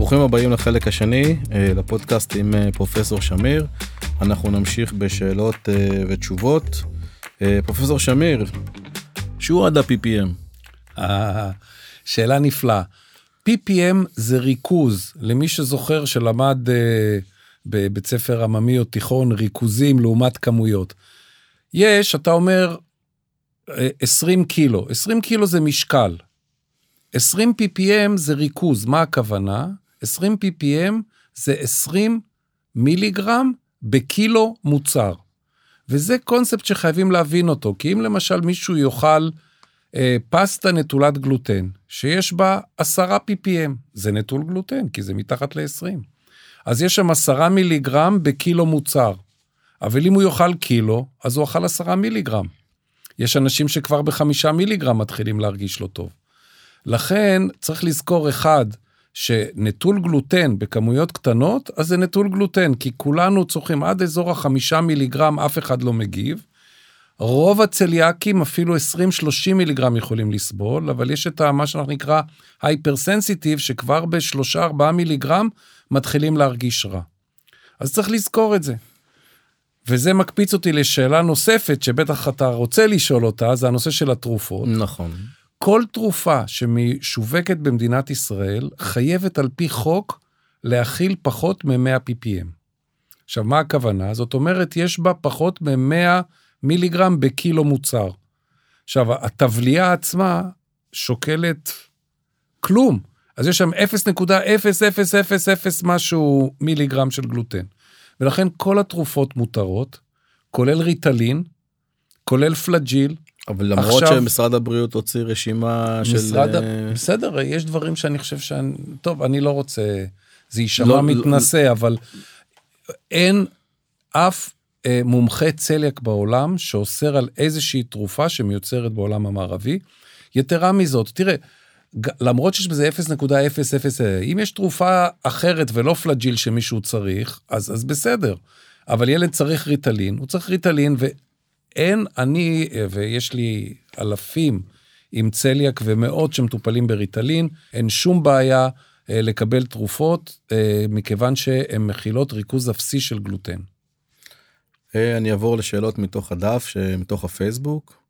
ברוכים הבאים לחלק השני, אה, לפודקאסט עם אה, פרופסור שמיר. אנחנו נמשיך בשאלות אה, ותשובות. פרופסור שמיר, שהוא עד ה-PPM? שאלה נפלאה. PPM זה ריכוז, למי שזוכר שלמד בבית ספר עממי או תיכון, ריכוזים לעומת כמויות. יש, אתה אומר, 20 קילו, 20 קילו זה משקל, 20 ppm זה ריכוז, מה הכוונה? 20 ppm זה 20 מיליגרם בקילו מוצר. וזה קונספט שחייבים להבין אותו, כי אם למשל מישהו יאכל אה, פסטה נטולת גלוטן, שיש בה 10 ppm, זה נטול גלוטן, כי זה מתחת ל-20. אז יש שם 10 מיליגרם בקילו מוצר. אבל אם הוא יאכל קילו, אז הוא אכל 10 מיליגרם. יש אנשים שכבר בחמישה מיליגרם מתחילים להרגיש לא טוב. לכן צריך לזכור אחד, שנטול גלוטן בכמויות קטנות, אז זה נטול גלוטן, כי כולנו צורכים עד אזור החמישה מיליגרם, אף אחד לא מגיב. רוב הצליאקים אפילו 20-30 מיליגרם יכולים לסבול, אבל יש את מה שאנחנו נקרא hypersensitive, שכבר ב-3-4 מיליגרם מתחילים להרגיש רע. אז צריך לזכור את זה. וזה מקפיץ אותי לשאלה נוספת, שבטח אתה רוצה לשאול אותה, זה הנושא של התרופות. נכון. כל תרופה שמשווקת במדינת ישראל חייבת על פי חוק להכיל פחות מ-100 ppm. עכשיו, מה הכוונה? זאת אומרת, יש בה פחות מ-100 מיליגרם בקילו מוצר. עכשיו, הטבלייה עצמה שוקלת כלום. אז יש שם 0.0000 משהו מיליגרם של גלוטן. ולכן כל התרופות מותרות, כולל ריטלין, כולל פלג'יל, אבל למרות עכשיו, שמשרד הבריאות הוציא רשימה של... משרד, אה, בסדר, יש דברים שאני חושב שאני... טוב, אני לא רוצה... זה יישמע לא, מתנשא, לא... אבל אין אף אה, מומחה צליאק בעולם שאוסר על איזושהי תרופה שמיוצרת בעולם המערבי. יתרה מזאת, תראה, למרות שיש בזה 0.00, אם יש תרופה אחרת ולא פלג'יל שמישהו צריך, אז, אז בסדר. אבל ילד צריך ריטלין, הוא צריך ריטלין, אין, אני, ויש לי אלפים עם צליאק ומאות שמטופלים בריטלין, אין שום בעיה אה, לקבל תרופות, אה, מכיוון שהן מכילות ריכוז אפסי של גלוטן. אה, אני אעבור לשאלות מתוך הדף, מתוך הפייסבוק.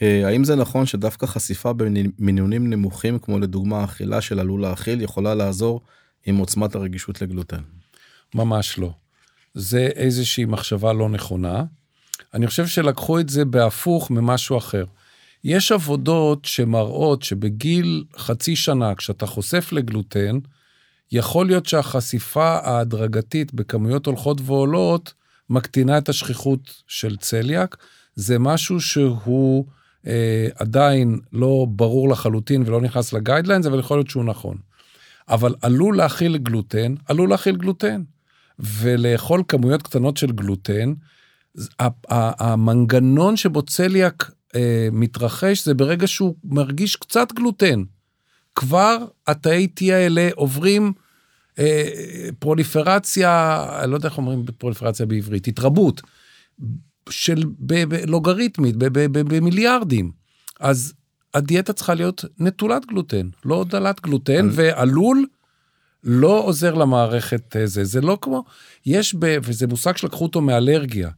האם זה נכון שדווקא חשיפה במינונים נמוכים, כמו לדוגמה אכילה של עלול להאכיל, יכולה לעזור עם עוצמת הרגישות לגלוטן? ממש לא. זה איזושהי מחשבה לא נכונה. אני חושב שלקחו את זה בהפוך ממשהו אחר. יש עבודות שמראות שבגיל חצי שנה, כשאתה חושף לגלוטן, יכול להיות שהחשיפה ההדרגתית בכמויות הולכות ועולות מקטינה את השכיחות של צליאק. זה משהו שהוא אה, עדיין לא ברור לחלוטין ולא נכנס לגיידליינס, אבל יכול להיות שהוא נכון. אבל עלול להכיל גלוטן, עלול להכיל גלוטן. ולאכול כמויות קטנות של גלוטן, המנגנון שבו צליאק אה, מתרחש זה ברגע שהוא מרגיש קצת גלוטן. כבר התאי T האלה עוברים אה, פרוליפרציה, אני לא יודע איך אומרים פרוליפרציה בעברית, התרבות של לוגריתמית, במיליארדים. אז הדיאטה צריכה להיות נטולת גלוטן, לא דלת גלוטן, ועלול לא עוזר למערכת אה, זה. זה לא כמו, יש ב... וזה מושג שלקחו אותו מאלרגיה.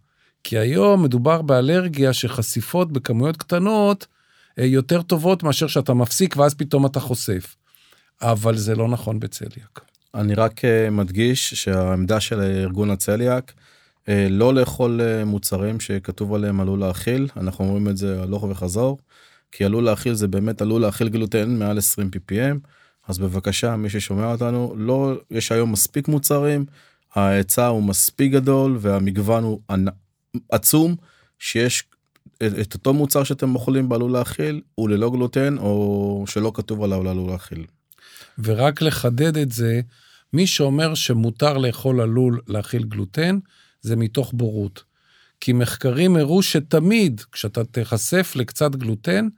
כי היום מדובר באלרגיה שחשיפות בכמויות קטנות אה, יותר טובות מאשר שאתה מפסיק ואז פתאום אתה חושף. אבל זה לא נכון בצליאק. אני רק אה, מדגיש שהעמדה של ארגון הצליאק אה, לא לאכול מוצרים שכתוב עליהם עלול להכיל אנחנו אומרים את זה הלוך וחזור כי עלול להכיל זה באמת עלול להכיל גלוטן מעל 20 ppm אז בבקשה מי ששומע אותנו לא יש היום מספיק מוצרים ההיצע הוא מספיק גדול והמגוון הוא עצום שיש את אותו מוצר שאתם אוכלים בעלול להכיל הוא ללא גלוטן או שלא כתוב עליו לעלול להכיל. ורק לחדד את זה, מי שאומר שמותר לאכול עלול להכיל גלוטן זה מתוך בורות. כי מחקרים הראו שתמיד כשאתה תיחשף לקצת גלוטן,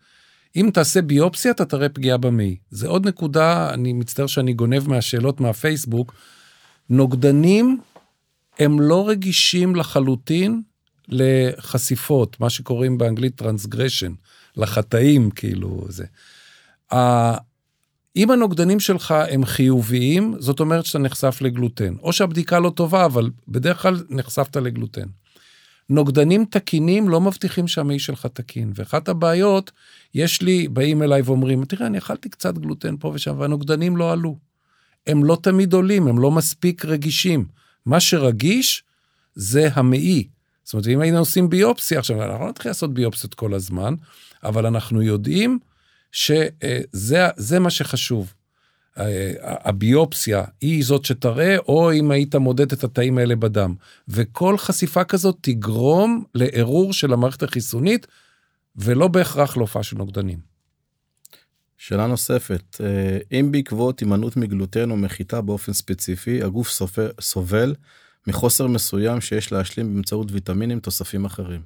אם תעשה ביופסיה אתה תראה פגיעה במעי. זה עוד נקודה, אני מצטער שאני גונב מהשאלות מהפייסבוק. נוגדנים הם לא רגישים לחלוטין לחשיפות, מה שקוראים באנגלית transgression, לחטאים, כאילו זה. אם הנוגדנים שלך הם חיוביים, זאת אומרת שאתה נחשף לגלוטן. או שהבדיקה לא טובה, אבל בדרך כלל נחשפת לגלוטן. נוגדנים תקינים לא מבטיחים שהמעי שלך תקין. ואחת הבעיות, יש לי, באים אליי ואומרים, תראה, אני אכלתי קצת גלוטן פה ושם, והנוגדנים לא עלו. הם לא תמיד עולים, הם לא מספיק רגישים. מה שרגיש זה המעי. זאת אומרת, אם היינו עושים ביופסיה, עכשיו, אנחנו לא נתחיל לעשות ביופסיות כל הזמן, אבל אנחנו יודעים שזה מה שחשוב. הביופסיה היא זאת שתראה, או אם היית מודד את התאים האלה בדם. וכל חשיפה כזאת תגרום לערעור של המערכת החיסונית, ולא בהכרח להופעה של נוגדנים. שאלה נוספת, אה, אם בעקבות הימנעות מגלוטן או מחיטה באופן ספציפי, הגוף סובל, סובל מחוסר מסוים שיש להשלים באמצעות ויטמינים תוספים אחרים.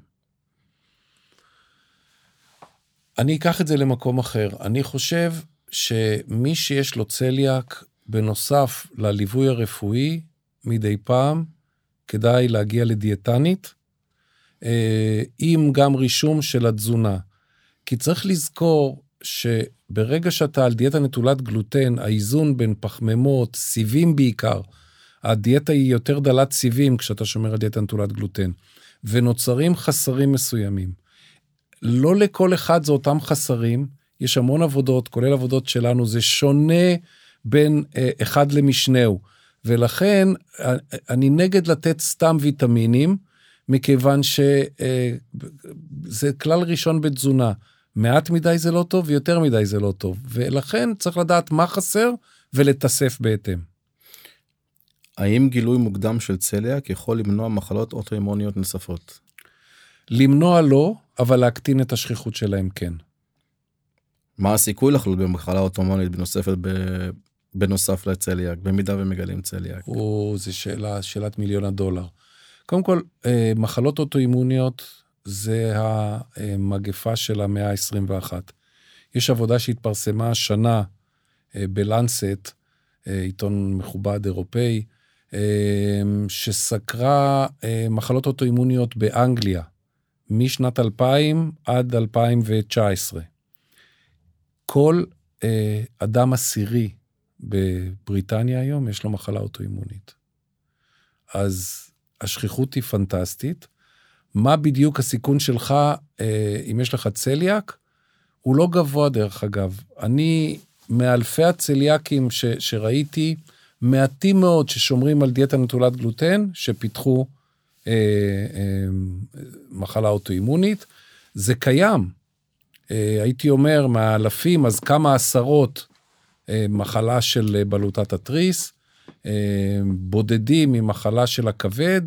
אני אקח את זה למקום אחר. אני חושב שמי שיש לו צליאק, בנוסף לליווי הרפואי, מדי פעם, כדאי להגיע לדיאטנית, אה, עם גם רישום של התזונה. כי צריך לזכור שברגע שאתה על דיאטה נטולת גלוטן, האיזון בין פחמימות, סיבים בעיקר, הדיאטה היא יותר דלת סיבים כשאתה שומר על דיאטה נטולת גלוטן, ונוצרים חסרים מסוימים. לא לכל אחד זה אותם חסרים, יש המון עבודות, כולל עבודות שלנו, זה שונה בין אה, אחד למשנהו. ולכן אה, אני נגד לתת סתם ויטמינים, מכיוון שזה אה, כלל ראשון בתזונה. מעט מדי זה לא טוב ויותר מדי זה לא טוב. ולכן צריך לדעת מה חסר ולתאסף בהתאם. האם גילוי מוקדם של צליאק יכול למנוע מחלות אוטואימוניות נוספות? למנוע לא, אבל להקטין את השכיחות שלהם כן. מה הסיכוי לחלות במחלה אוטומונית בנוספת ב... בנוסף לצליאק, במידה ומגלים צליאק? או, זו שאלה, שאלת מיליון הדולר. קודם כל, אה, מחלות אוטואימוניות זה המגפה של המאה ה-21. יש עבודה שהתפרסמה השנה אה, בלנסט, אה, עיתון מכובד אירופאי, שסקרה מחלות אוטואימוניות באנגליה, משנת 2000 עד 2019. כל אה, אדם עשירי בבריטניה היום, יש לו מחלה אוטואימונית. אז השכיחות היא פנטסטית. מה בדיוק הסיכון שלך, אה, אם יש לך צליאק? הוא לא גבוה דרך אגב. אני, מאלפי הצליאקים ש, שראיתי, מעטים מאוד ששומרים על דיאטה נטולת גלוטן, שפיתחו אה, אה, מחלה אוטואימונית. זה קיים. אה, הייתי אומר, מהאלפים, אז כמה עשרות אה, מחלה של אה, בלוטת התריס, אה, בודדים ממחלה של הכבד,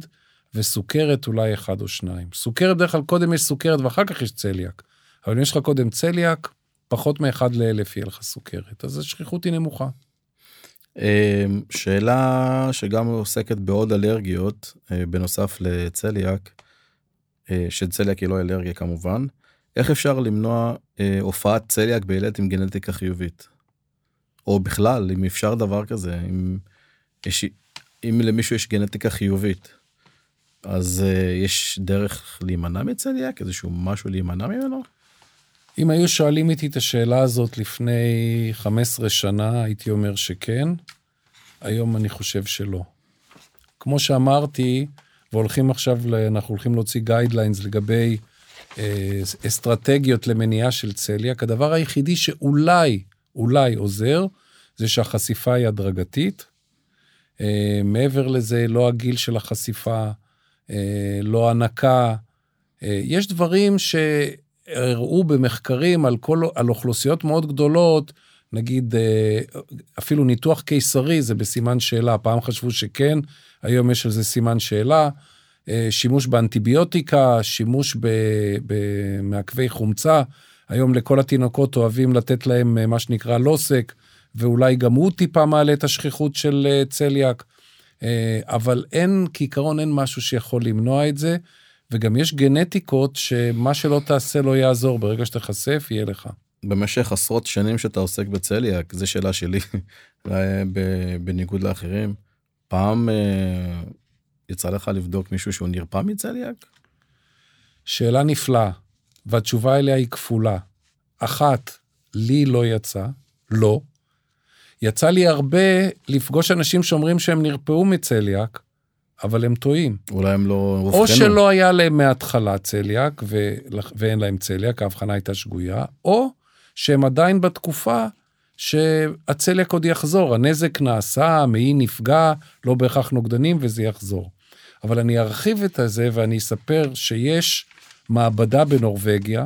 וסוכרת אולי אחד או שניים. סוכרת, בדרך כלל קודם יש סוכרת ואחר כך יש צליאק. אבל אם יש לך קודם צליאק, פחות מאחד לאלף יהיה לך סוכרת. אז השכיחות היא נמוכה. אמ, שאלה שגם עוסקת בעוד אלרגיות אה, בנוסף לצליאק, אה, שצליאק היא לא אלרגיה כמובן, איך אפשר למנוע אה, הופעת צליאק בילד עם גנטיקה חיובית? או בכלל, אם אפשר דבר כזה, אם, יש, אם למישהו יש גנטיקה חיובית, אז יש דרך להימנע מצליאק? איזשהו משהו להימנע ממנו? אם היו שואלים איתי את השאלה הזאת לפני 15 שנה, הייתי אומר שכן. היום אני חושב שלא. כמו שאמרתי, והולכים עכשיו, אנחנו הולכים להוציא guidelines לגבי אה, אסטרטגיות למניעה של צליאק, הדבר היחידי שאולי, אולי עוזר, זה שהחשיפה היא הדרגתית. אה, מעבר לזה, לא הגיל של החשיפה, אה, לא הנקה. אה, יש דברים ש... הראו במחקרים על, כל, על אוכלוסיות מאוד גדולות, נגיד אה, אפילו ניתוח קיסרי זה בסימן שאלה, פעם חשבו שכן, היום יש על זה סימן שאלה. אה, שימוש באנטיביוטיקה, שימוש במעכבי חומצה, היום לכל התינוקות אוהבים לתת להם אה, מה שנקרא לוסק, ואולי גם הוא טיפה מעלה את השכיחות של צליאק, אבל אין, כעיקרון אין משהו שיכול למנוע את זה. וגם יש גנטיקות שמה שלא תעשה לא יעזור, ברגע שתיחשף יהיה לך. במשך עשרות שנים שאתה עוסק בצליאק, זו שאלה שלי, בניגוד לאחרים, פעם אה, יצא לך לבדוק מישהו שהוא נרפא מצליאק? שאלה נפלאה, והתשובה אליה היא כפולה. אחת, לי לא יצא, לא. יצא לי הרבה לפגוש אנשים שאומרים שהם נרפאו מצליאק, אבל הם טועים. אולי הם לא. או שלא היה להם מההתחלה צליאק ו... ואין להם צליאק, ההבחנה הייתה שגויה, או שהם עדיין בתקופה שהצליאק עוד יחזור, הנזק נעשה, המעי נפגע, לא בהכרח נוגדנים וזה יחזור. אבל אני ארחיב את זה ואני אספר שיש מעבדה בנורבגיה,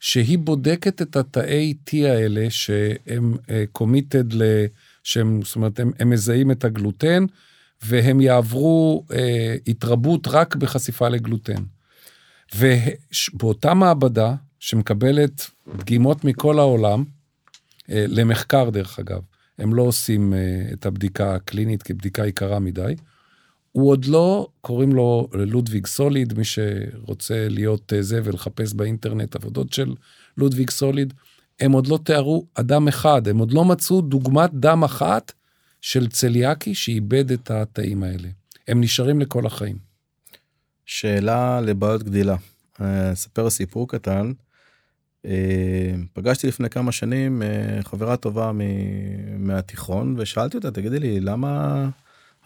שהיא בודקת את התאי T האלה שהם קומיטד uh, ל... שהם, זאת אומרת, הם, הם מזהים את הגלוטן, והם יעברו uh, התרבות רק בחשיפה לגלוטן. ובאותה מעבדה, שמקבלת דגימות מכל העולם, uh, למחקר דרך אגב, הם לא עושים uh, את הבדיקה הקלינית כבדיקה יקרה מדי, הוא עוד לא, קוראים לו לודוויג סוליד, מי שרוצה להיות אה, זה ולחפש באינטרנט עבודות של לודוויג סוליד, הם עוד לא תיארו אדם אחד, הם עוד לא מצאו דוגמת דם אחת של צליאקי שאיבד את התאים האלה. הם נשארים לכל החיים. שאלה לבעיות גדילה. אה, אספר סיפור קטן. אה, פגשתי לפני כמה שנים חברה טובה מהתיכון ושאלתי אותה, תגידי לי, למה...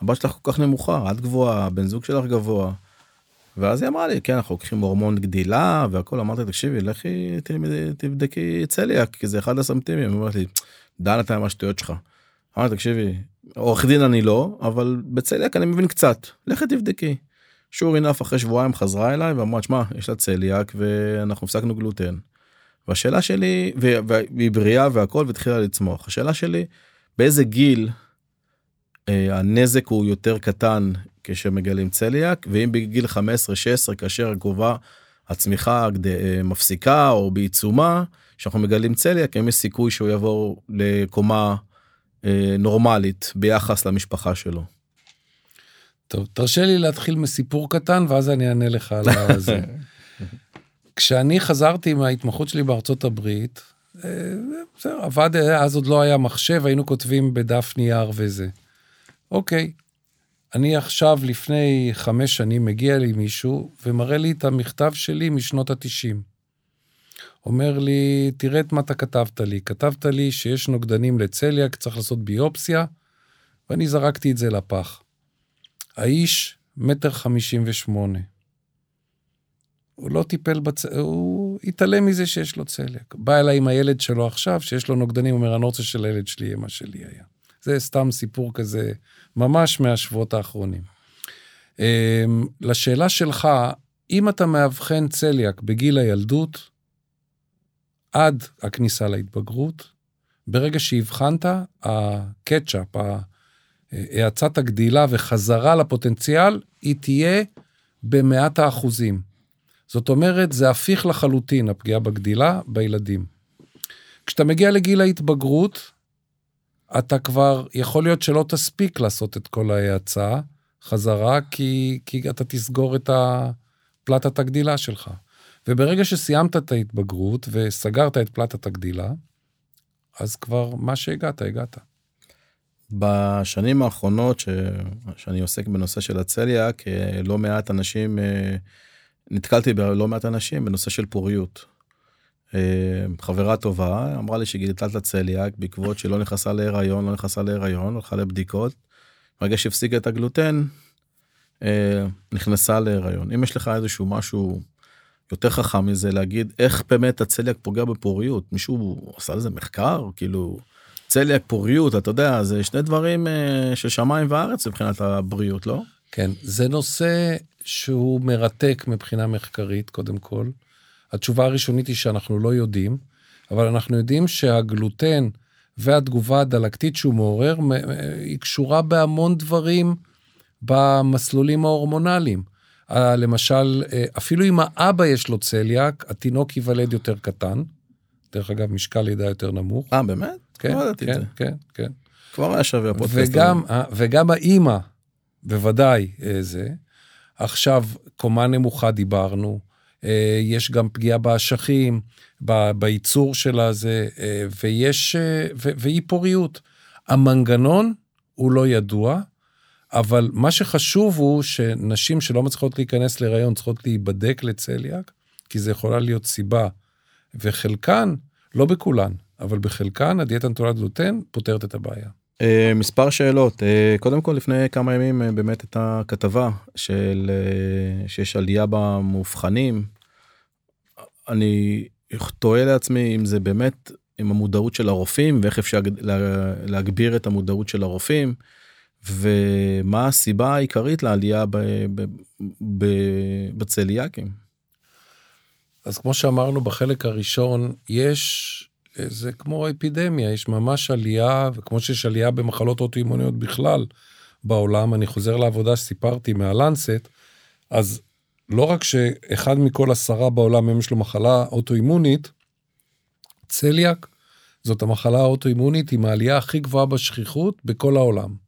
הבת שלך כל כך נמוכה, את גבוהה, הבן זוג שלך גבוה. ואז היא אמרה לי, כן, אנחנו לוקחים הורמון גדילה והכל, אמרתי, תקשיבי, לכי תבדקי צליאק, כי זה אחד אומרת לי, דן אתה עם השטויות שלך. אמרתי, תקשיבי, עורך דין אני לא, אבל בצליאק אני מבין קצת, לכי תבדקי. שור אינף אחרי שבועיים חזרה אליי ואמרה, שמע, יש לה צליאק ואנחנו הפסקנו גלוטן. והשאלה שלי, והיא בריאה והכל והתחילה לצמוח. השאלה שלי, באיזה גיל אה, הנזק הוא יותר קטן כשמגלים צליאק ואם בגיל 15-16 כאשר הגובה הצמיחה אה, מפסיקה או בעיצומה שאנחנו מגלים צליאק אם יש סיכוי שהוא יעבור לקומה אה, נורמלית ביחס למשפחה שלו. טוב תרשה לי להתחיל מסיפור קטן ואז אני אענה לך על זה. כשאני חזרתי מההתמחות שלי בארצות הברית, בסדר, עבד, אז עוד לא היה מחשב, היינו כותבים בדף נייר וזה. אוקיי, אני עכשיו לפני חמש שנים מגיע לי מישהו ומראה לי את המכתב שלי משנות התשעים. אומר לי, תראה את מה אתה כתבת לי. כתבת לי שיש נוגדנים לצליאק, צריך לעשות ביופסיה, ואני זרקתי את זה לפח. האיש, מטר חמישים ושמונה. הוא לא טיפל בצ... הוא התעלם מזה שיש לו צליאק. בא אליי עם הילד שלו עכשיו, שיש לו נוגדנים, אומר, אני לא רוצה שלילד שלי יהיה מה שלי היה. זה סתם סיפור כזה, ממש מהשבועות האחרונים. אמ, לשאלה שלך, אם אתה מאבחן צליאק בגיל הילדות, עד הכניסה להתבגרות, ברגע שהבחנת, הקטשאפ, האצת הגדילה וחזרה לפוטנציאל, היא תהיה במאת האחוזים. זאת אומרת, זה הפיך לחלוטין, הפגיעה בגדילה בילדים. כשאתה מגיע לגיל ההתבגרות, אתה כבר, יכול להיות שלא תספיק לעשות את כל ההאצה חזרה, כי, כי אתה תסגור את הפלטת הגדילה שלך. וברגע שסיימת את ההתבגרות וסגרת את פלטת הגדילה, אז כבר מה שהגעת, הגעת. בשנים האחרונות ש... שאני עוסק בנושא של הצליאק, לא מעט אנשים, אה, נתקלתי בלא מעט אנשים בנושא של פוריות. אה, חברה טובה אמרה לי שגילתה את הצליאק בעקבות שלא נכנסה להיריון לא נכנסה להיריון הלכה לבדיקות. ברגע שהפסיקה את הגלוטן אה, נכנסה להיריון אם יש לך איזשהו משהו יותר חכם מזה להגיד איך באמת הצליאק פוגע בפוריות מישהו עשה לזה מחקר כאילו צליאק פוריות אתה יודע זה שני דברים אה, של שמיים וארץ מבחינת הבריאות לא כן זה נושא שהוא מרתק מבחינה מחקרית קודם כל. התשובה הראשונית היא שאנחנו לא יודעים, אבל אנחנו יודעים שהגלוטן והתגובה הדלקתית שהוא מעורר, היא קשורה בהמון דברים במסלולים ההורמונליים. אה, למשל, אה, אפילו אם האבא יש לו צליאק, התינוק ייוולד יותר קטן. דרך אגב, משקל לידה יותר נמוך. אה, באמת? כן, לא כן, כן, כן. כבר היה שווה הפודקאסט וגם. וגם האימא, בוודאי אה, זה. עכשיו, קומה נמוכה דיברנו. יש גם פגיעה באשכים, בייצור של הזה, ויש, ואי פוריות. המנגנון הוא לא ידוע, אבל מה שחשוב הוא שנשים שלא מצליחות להיכנס להיריון צריכות להיבדק לצליאק, כי זה יכולה להיות סיבה, וחלקן, לא בכולן, אבל בחלקן הדיאטה נטולת גלוטן פותרת את הבעיה. Uh, מספר שאלות uh, קודם כל לפני כמה ימים uh, באמת הייתה כתבה של שיש עלייה במאובחנים. אני תוהה לעצמי אם זה באמת עם המודעות של הרופאים ואיך אפשר לה, להגביר את המודעות של הרופאים ומה הסיבה העיקרית לעלייה ב, ב, ב, בצליאקים. אז כמו שאמרנו בחלק הראשון יש זה כמו אפידמיה, יש ממש עלייה, וכמו שיש עלייה במחלות אוטואימוניות בכלל בעולם, אני חוזר לעבודה שסיפרתי מהלנסט, אז לא רק שאחד מכל עשרה בעולם יש לו מחלה אוטואימונית, צליאק זאת המחלה האוטואימונית עם העלייה הכי גבוהה בשכיחות בכל העולם.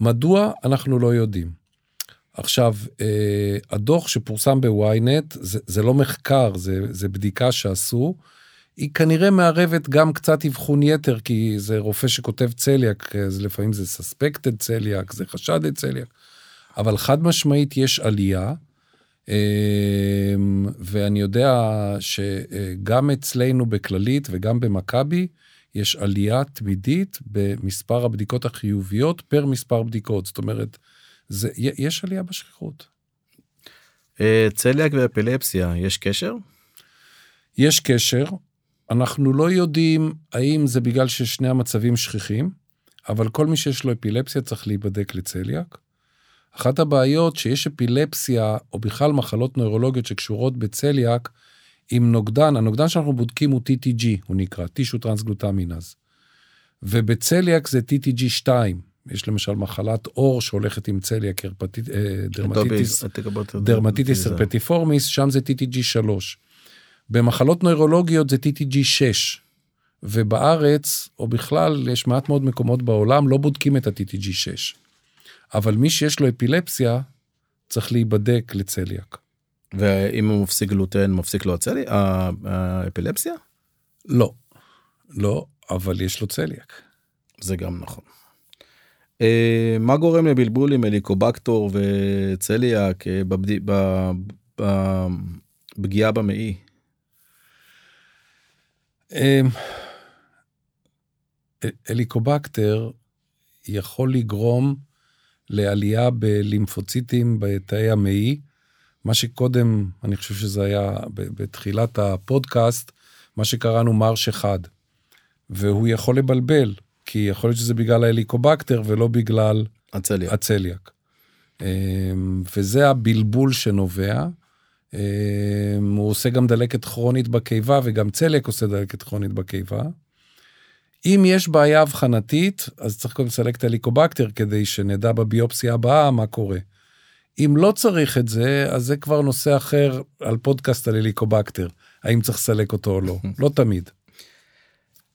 מדוע? אנחנו לא יודעים. עכשיו, אה, הדוח שפורסם בוויינט, זה, זה לא מחקר, זה, זה בדיקה שעשו, היא כנראה מערבת גם קצת אבחון יתר, כי זה רופא שכותב צליאק, אז לפעמים זה סספקטד צליאק, זה חשדת צליאק, אבל חד משמעית יש עלייה, אמ, ואני יודע שגם אצלנו בכללית וגם במכבי, יש עלייה תמידית במספר הבדיקות החיוביות פר מספר בדיקות, זאת אומרת, זה, יש עלייה בשכיחות. אה, צליאק ואפילפסיה, יש קשר? יש קשר, אנחנו לא יודעים האם זה בגלל ששני המצבים שכיחים, אבל כל מי שיש לו אפילפסיה צריך להיבדק לצליאק. אחת הבעיות שיש אפילפסיה, או בכלל מחלות נוירולוגיות שקשורות בצליאק, עם נוגדן, הנוגדן שאנחנו בודקים הוא TTG, הוא נקרא, tissue transglutaminase. ובצליאק זה TTG2. יש למשל מחלת עור שהולכת עם צליאק, אה, dermatitis, dermatitis herpetiformis, שם זה TTG3. במחלות נוירולוגיות זה TTG6, ובארץ, או בכלל, יש מעט מאוד מקומות בעולם, לא בודקים את ה-TTG6. אבל מי שיש לו אפילפסיה, צריך להיבדק לצליאק. ואם הוא מפסיק גלוטן, מפסיק לו הצלי... האפילפסיה? לא. לא, אבל יש לו צליאק. זה גם נכון. אה, מה גורם לבלבול עם הליקובקטור וצליאק אה, בפגיעה במעי? אמ, הליקובקטר יכול לגרום לעלייה בלימפוציטים בתאי המעי, מה שקודם, אני חושב שזה היה בתחילת הפודקאסט, מה שקראנו מרש אחד. והוא יכול לבלבל, כי יכול להיות שזה בגלל ההליקובקטר ולא בגלל הצליאק. הצליאק. אמ, וזה הבלבול שנובע. אמ, הוא עושה גם דלקת כרונית בקיבה, וגם צליאק עושה דלקת כרונית בקיבה. אם יש בעיה אבחנתית, אז צריך קודם לסלק את הליקובקטר כדי שנדע בביופסיה הבאה מה קורה. אם לא צריך את זה, אז זה כבר נושא אחר על פודקאסט על הליקובקטר, האם צריך לסלק אותו או לא, לא תמיד.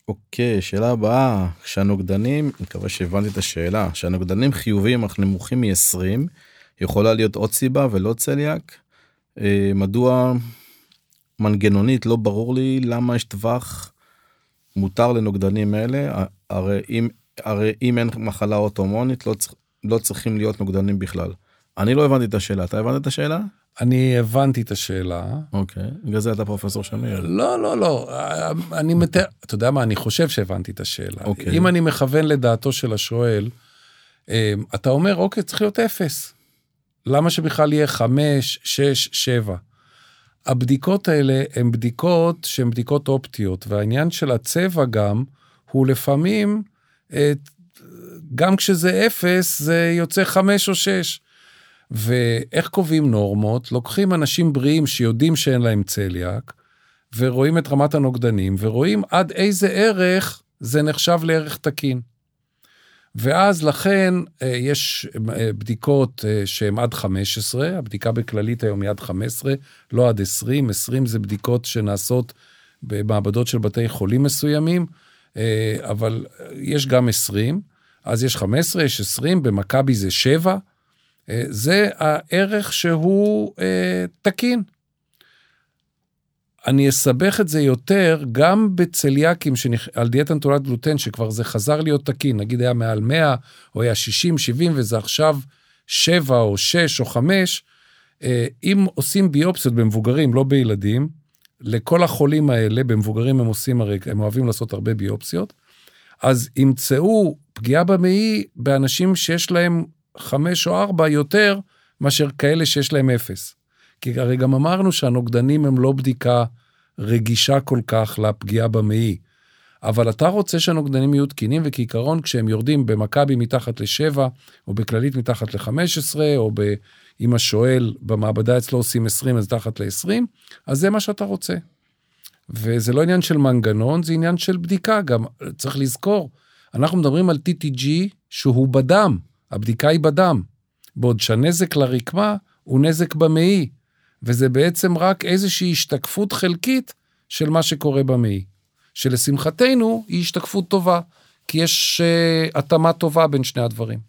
אוקיי, שאלה הבאה, כשהנוגדנים, אני מקווה שהבנתי את השאלה, כשהנוגדנים חיוביים אך נמוכים מ-20, יכולה להיות עוד סיבה ולא צליאק? אה, מדוע מנגנונית לא ברור לי למה יש טווח מותר לנוגדנים אלה הרי אם הרי אם אין מחלה אוטומונית לא, צריך, לא צריכים להיות נוגדנים בכלל. אני לא הבנתי את השאלה אתה הבנת את השאלה? אני הבנתי את השאלה. אוקיי, בגלל זה אתה פרופסור שמיר. לא, לא, לא, אני מתאר, אתה יודע מה, אני חושב שהבנתי את השאלה. אוקיי. אם אני מכוון לדעתו של השואל, אה, אתה אומר, אוקיי, צריך להיות אפס. למה שבכלל יהיה חמש, שש, שבע? הבדיקות האלה הן בדיקות שהן בדיקות אופטיות, והעניין של הצבע גם, הוא לפעמים, גם כשזה אפס, זה יוצא חמש או שש. ואיך קובעים נורמות? לוקחים אנשים בריאים שיודעים שאין להם צליאק, ורואים את רמת הנוגדנים, ורואים עד איזה ערך זה נחשב לערך תקין. ואז לכן אה, יש אה, בדיקות אה, שהן עד 15, הבדיקה בכללית היום היא עד 15, לא עד 20, 20 זה בדיקות שנעשות במעבדות של בתי חולים מסוימים, אבל יש גם 20, אז יש 15, יש 20, במכבי זה 7, זה הערך שהוא תקין. אני אסבך את זה יותר גם בצליאקים שנכ... על דיאטה נטולת גלוטן, שכבר זה חזר להיות תקין, נגיד היה מעל 100, או היה 60, 70, וזה עכשיו 7 או 6 או 5, אה, אם עושים ביופסיות במבוגרים, לא בילדים, לכל החולים האלה, במבוגרים הם עושים הרי, הם אוהבים לעשות הרבה ביופסיות, אז ימצאו פגיעה במעי באנשים שיש להם חמש או ארבע יותר מאשר כאלה שיש להם אפס. כי הרי גם אמרנו שהנוגדנים הם לא בדיקה רגישה כל כך לפגיעה במעי. אבל אתה רוצה שהנוגדנים יהיו תקינים, וכעיקרון כשהם יורדים במכבי מתחת ל-7, או בכללית מתחת ל-15, או ב... אם השואל במעבדה אצלו עושים 20 אז תחת ל-20, אז זה מה שאתה רוצה. וזה לא עניין של מנגנון, זה עניין של בדיקה גם. צריך לזכור, אנחנו מדברים על TTG שהוא בדם, הבדיקה היא בדם, בעוד שהנזק לרקמה הוא נזק במעי, וזה בעצם רק איזושהי השתקפות חלקית של מה שקורה במעי. שלשמחתנו היא השתקפות טובה, כי יש uh, התאמה טובה בין שני הדברים.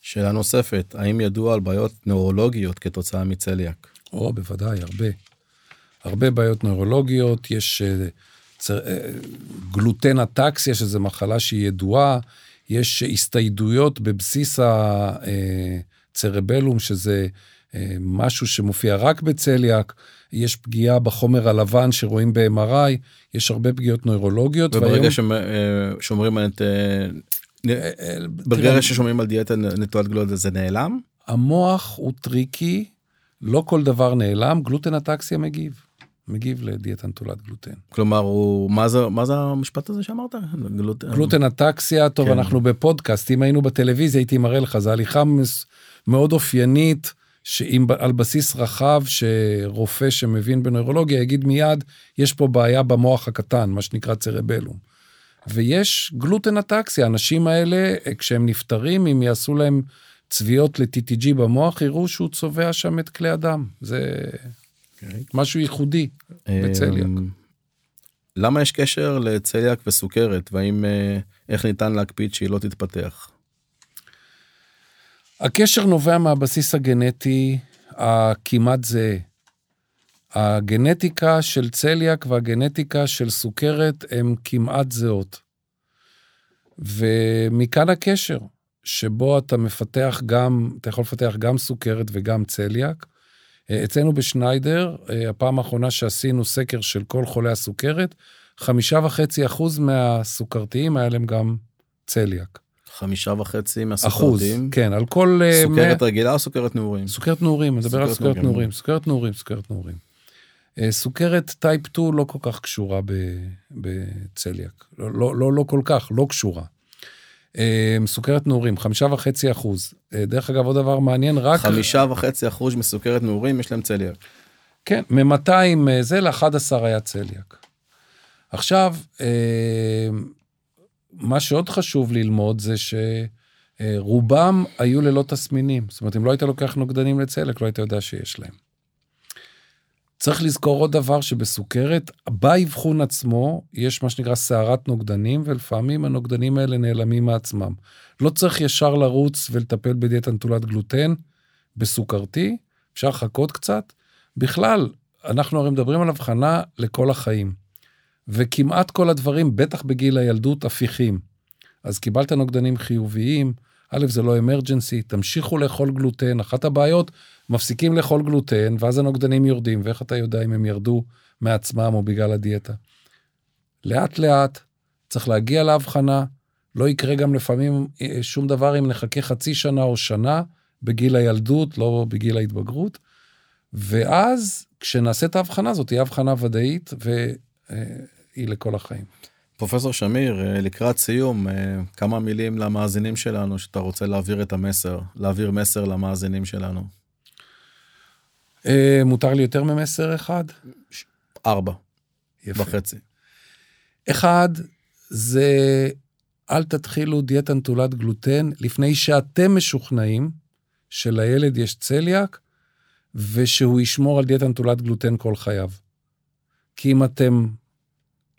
שאלה נוספת, האם ידוע על בעיות נאורולוגיות כתוצאה מצליאק? או, בוודאי, הרבה. הרבה בעיות נוירולוגיות, יש uh, צר, uh, גלוטן אטקסיה, שזו מחלה שהיא ידועה, יש הסתיידויות בבסיס הצרבלום, שזה uh, משהו שמופיע רק בצליאק, יש פגיעה בחומר הלבן שרואים ב-MRI, יש הרבה פגיעות נוירולוגיות. וברגע והיום... ששומרים על... ברגע ששומעים על דיאטה נטולת גלוטן זה נעלם? המוח הוא tricky, לא כל דבר נעלם, gluten ataxia מגיב. מגיב לדיאטה נטולת גלוטן. כלומר, הוא, מה זה, מה זה המשפט הזה שאמרת? גלוט... gluten ataxia, טוב, כן. אנחנו בפודקאסט, אם היינו בטלוויזיה הייתי מראה לך, זו הליכה מאוד אופיינית, שאם על בסיס רחב, שרופא שמבין בנוירולוגיה יגיד מיד, יש פה בעיה במוח הקטן, מה שנקרא צרבלום. ויש גלוטן אטקסיה, האנשים האלה, כשהם נפטרים, אם יעשו להם צביעות ל-TTG במוח, יראו שהוא צובע שם את כלי הדם. זה. משהו ייחודי בצליאק. אמ, למה יש קשר לצליאק וסוכרת, והאם, אה, איך ניתן להקפיד שהיא לא תתפתח? הקשר נובע מהבסיס הגנטי הכמעט זהה. הגנטיקה של צליאק והגנטיקה של סוכרת הן כמעט זהות. ומכאן הקשר, שבו אתה מפתח גם, אתה יכול לפתח גם סוכרת וגם צליאק. אצלנו בשניידר, הפעם האחרונה שעשינו סקר של כל חולי הסוכרת, חמישה וחצי אחוז מהסוכרתיים היה להם גם צליאק. חמישה וחצי מהסוכרתיים. אחוז, כן, על כל... אה, סוכרת מ... רגילה או סוכרת נעורים? סוכרת נעורים, אני מדבר על סוכרת נעורים, סוכרת נעורים, סוכרת נעורים. אה, סוכרת טייפ 2 לא כל כך קשורה בצליאק, לא, לא, לא, לא כל כך, לא קשורה. אה, סוכרת נעורים, חמישה וחצי אחוז. דרך אגב, עוד דבר מעניין, רק... חמישה וחצי אחוז מסוכרת נעורים יש להם צליאק. כן, מ-200 זה ל-11 היה צליאק. עכשיו, מה שעוד חשוב ללמוד זה שרובם היו ללא תסמינים. זאת אומרת, אם לא היית לוקח נוגדנים לצלק, לא היית יודע שיש להם. צריך לזכור עוד דבר שבסוכרת, באבחון עצמו יש מה שנקרא סערת נוגדנים, ולפעמים הנוגדנים האלה נעלמים מעצמם. לא צריך ישר לרוץ ולטפל בדיאטה נטולת גלוטן בסוכרתי, אפשר לחכות קצת. בכלל, אנחנו הרי מדברים על הבחנה לכל החיים. וכמעט כל הדברים, בטח בגיל הילדות, הפיכים. אז קיבלת נוגדנים חיוביים, א', זה לא אמרג'נסי, תמשיכו לאכול גלוטן. אחת הבעיות, מפסיקים לאכול גלוטן, ואז הנוגדנים יורדים, ואיך אתה יודע אם הם ירדו מעצמם או בגלל הדיאטה? לאט לאט, צריך להגיע להבחנה, לא יקרה גם לפעמים אה, שום דבר אם נחכה חצי שנה או שנה בגיל הילדות, לא בגיל ההתבגרות. ואז, כשנעשה את ההבחנה הזאת, תהיה הבחנה ודאית, ו... אה, לכל החיים. פרופסור שמיר, אה, לקראת סיום, אה, כמה מילים למאזינים שלנו שאתה רוצה להעביר את המסר, להעביר מסר למאזינים שלנו. אה, מותר לי יותר ממסר אחד? ארבע. יפה. וחצי. אחד, זה אל תתחילו דיאטה נטולת גלוטן לפני שאתם משוכנעים שלילד יש צליאק ושהוא ישמור על דיאטה נטולת גלוטן כל חייו. כי אם אתם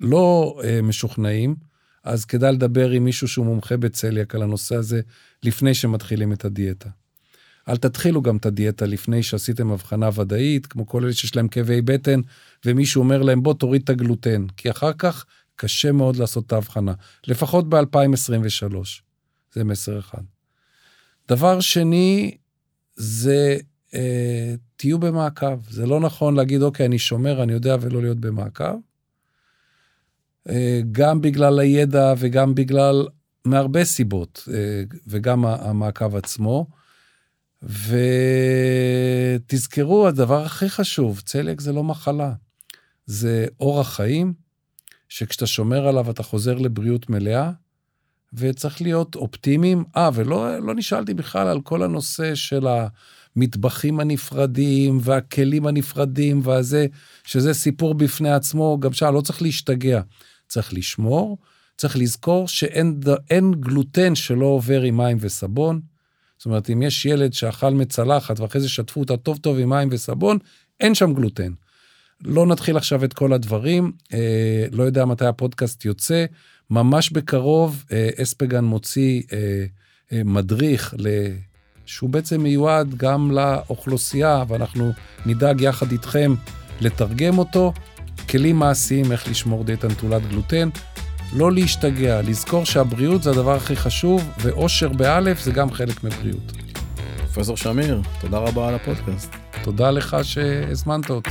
לא אה, משוכנעים, אז כדאי לדבר עם מישהו שהוא מומחה בצליאק על הנושא הזה לפני שמתחילים את הדיאטה. אל תתחילו גם את הדיאטה לפני שעשיתם הבחנה ודאית, כמו כל אלה שיש להם כאבי בטן, ומישהו אומר להם בוא תוריד את הגלוטן, כי אחר כך קשה מאוד לעשות את ההבחנה, לפחות ב-2023. זה מסר אחד. דבר שני, זה אה, תהיו במעקב. זה לא נכון להגיד, אוקיי, אני שומר, אני יודע, ולא להיות במעקב. אה, גם בגלל הידע וגם בגלל, מהרבה סיבות, אה, וגם המעקב עצמו. ותזכרו, הדבר הכי חשוב, צליאק זה לא מחלה, זה אורח חיים, שכשאתה שומר עליו אתה חוזר לבריאות מלאה, וצריך להיות אופטימיים. אה, ולא לא נשאלתי בכלל על כל הנושא של המטבחים הנפרדים והכלים הנפרדים והזה, שזה סיפור בפני עצמו, גם שם לא צריך להשתגע. צריך לשמור, צריך לזכור שאין גלוטן שלא עובר עם מים וסבון. זאת אומרת, אם יש ילד שאכל מצלחת ואחרי זה שטפו אותה טוב טוב עם מים וסבון, אין שם גלוטן. לא נתחיל עכשיו את כל הדברים, אה, לא יודע מתי הפודקאסט יוצא, ממש בקרוב אה, אספגן מוציא אה, אה, מדריך ל... שהוא בעצם מיועד גם לאוכלוסייה, ואנחנו נדאג יחד איתכם לתרגם אותו. כלים מעשיים איך לשמור דיאטה נטולת גלוטן. לא להשתגע, לזכור שהבריאות זה הדבר הכי חשוב, ואושר באלף זה גם חלק מבריאות. פרופסור שמיר, תודה רבה על הפודקאסט. תודה לך שהזמנת אותי.